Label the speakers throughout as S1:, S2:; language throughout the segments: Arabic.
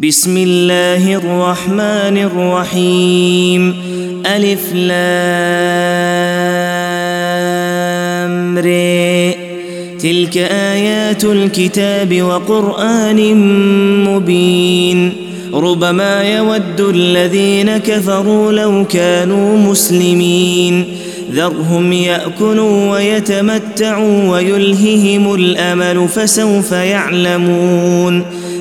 S1: بسم الله الرحمن الرحيم. ألف لام ري تلك آيات الكتاب وقرآن مبين. ربما يود الذين كفروا لو كانوا مسلمين. ذرهم يأكلوا ويتمتعوا ويلههم الأمل فسوف يعلمون.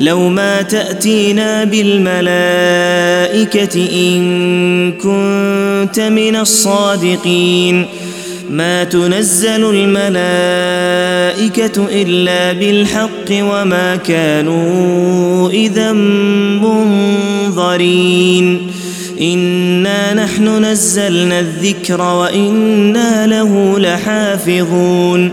S1: لو ما تأتينا بالملائكة إن كنت من الصادقين. ما تنزل الملائكة إلا بالحق وما كانوا إذا منظرين. إنا نحن نزلنا الذكر وإنا له لحافظون.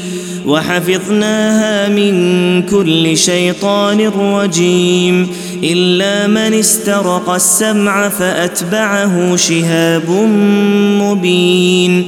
S1: وحفظناها من كل شيطان رجيم. إلا من استرق السمع فأتبعه شهاب مبين.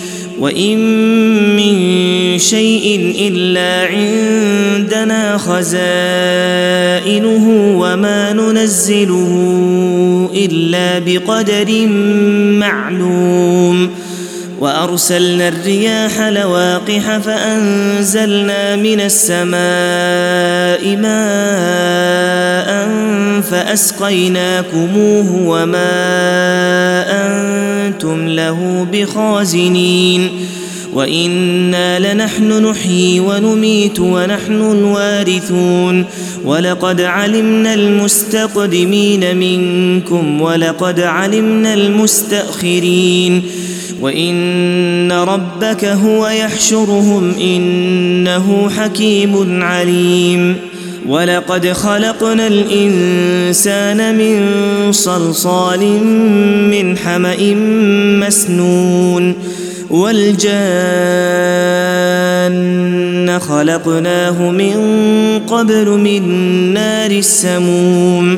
S1: وإن من شيء إلا عندنا خزائنه وما ننزله إلا بقدر معلوم وأرسلنا الرياح لواقح فأنزلنا من السماء ماء فأسقيناكموه وما أنتم له بخازنين وإنا لنحن نحيي ونميت ونحن الوارثون ولقد علمنا المستقدمين منكم ولقد علمنا المستأخرين وإن ربك هو يحشرهم إنه حكيم عليم. ولقد خلقنا الإنسان من صلصال من حمأ مسنون. والجان خلقناه من قبل من نار السموم.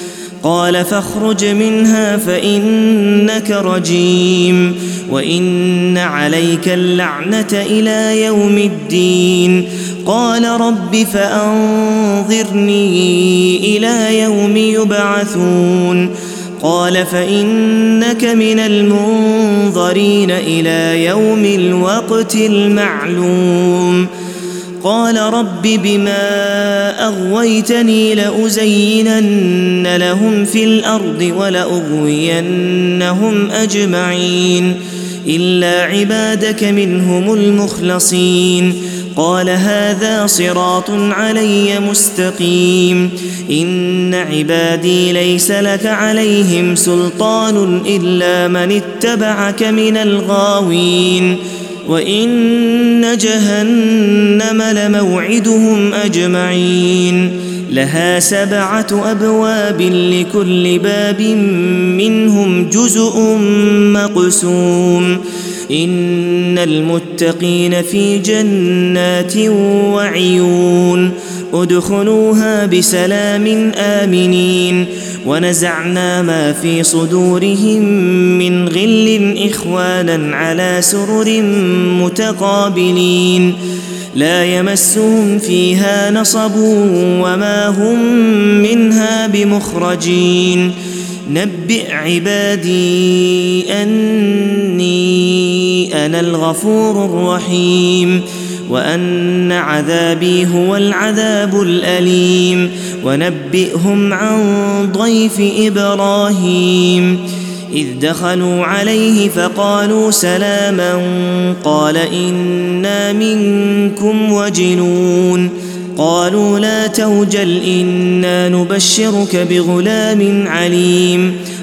S1: قال فاخرج منها فإنك رجيم وإن عليك اللعنة إلى يوم الدين. قال رب فأنظرني إلى يوم يبعثون. قال فإنك من المنظرين إلى يوم الوقت المعلوم. قال رب بما أغويتني لأزينن لهم في الأرض ولأغوينهم أجمعين إلا عبادك منهم المخلصين قال هذا صراط علي مستقيم إن عبادي ليس لك عليهم سلطان إلا من اتبعك من الغاوين وإن جهنم لموعدهم أجمعين. لها سبعة أبواب لكل باب منهم جزء مقسوم. إن المتقين في جنات وعيون. ادخلوها بسلام آمنين ونزعنا ما في صدورهم من غل إخوانا على سرر متقابلين لا يمسهم فيها نصب وما هم منها بمخرجين نبئ عبادي أني أنا الغفور الرحيم وأن عذابي هو العذاب الأليم. ونبئهم عن ضيف إبراهيم. إذ دخلوا عليه فقالوا سلاما. قال إنا منكم وجنون. قالوا لا توجل إنا نبشرك بغلام عليم.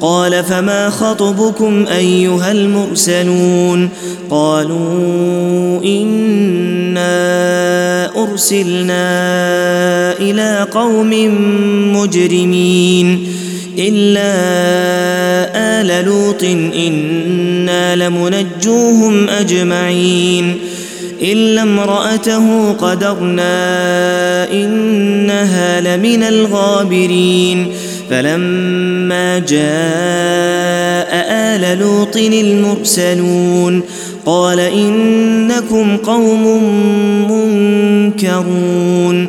S1: قال فما خطبكم أيها المرسلون قالوا إنا أرسلنا إلى قوم مجرمين إلا آل لوط إنا لمنجوهم أجمعين إلا امرأته قدرنا إنها لمن الغابرين فلما جاء آل لوط المرسلون قال إنكم قوم منكرون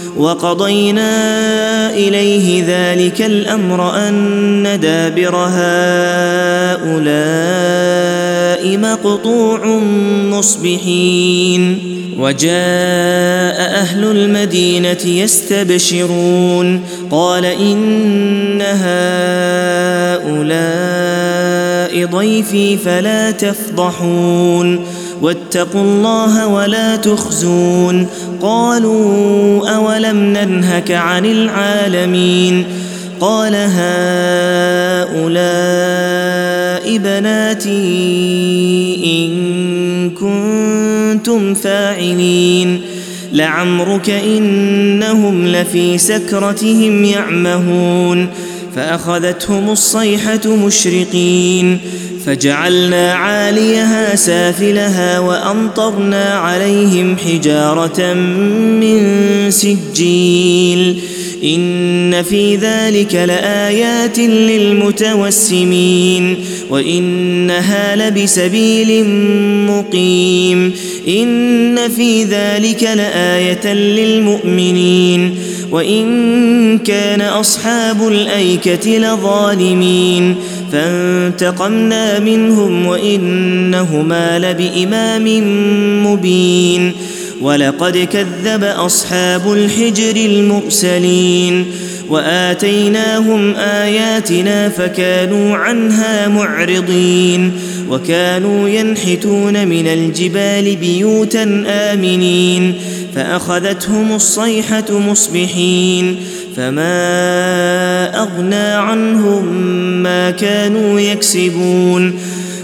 S1: وقضينا إليه ذلك الأمر أن دابر هؤلاء مقطوع مصبحين وجاء أهل المدينة يستبشرون قال إن هؤلاء ضيفي فلا تفضحون واتقوا الله ولا تخزون. قالوا أولم ننهك عن العالمين؟ قال هؤلاء بناتي إن كنتم فاعلين. لعمرك إنهم لفي سكرتهم يعمهون. فأخذتهم الصيحة مشرقين. فجعلنا عاليها سافلها وأمطرنا عليهم حجارة من سجيل إن في ذلك لآيات للمتوسمين وإنها لبسبيل مقيم إن في ذلك لآية للمؤمنين وإن كان أصحاب الأيكة لظالمين فانتقمنا منهم وإنهما لبإمام مبين ولقد كذب أصحاب الحجر المرسلين وآتيناهم آياتنا فكانوا عنها معرضين وكانوا ينحتون من الجبال بيوتا آمنين فأخذتهم الصيحة مصبحين فما أغنى عنهم ما كانوا يكسبون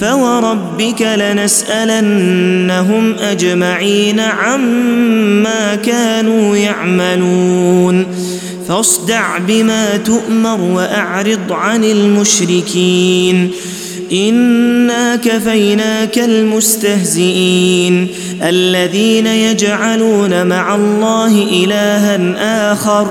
S1: فوربك لنسالنهم اجمعين عما كانوا يعملون فاصدع بما تؤمر واعرض عن المشركين انا كفيناك المستهزئين الذين يجعلون مع الله الها اخر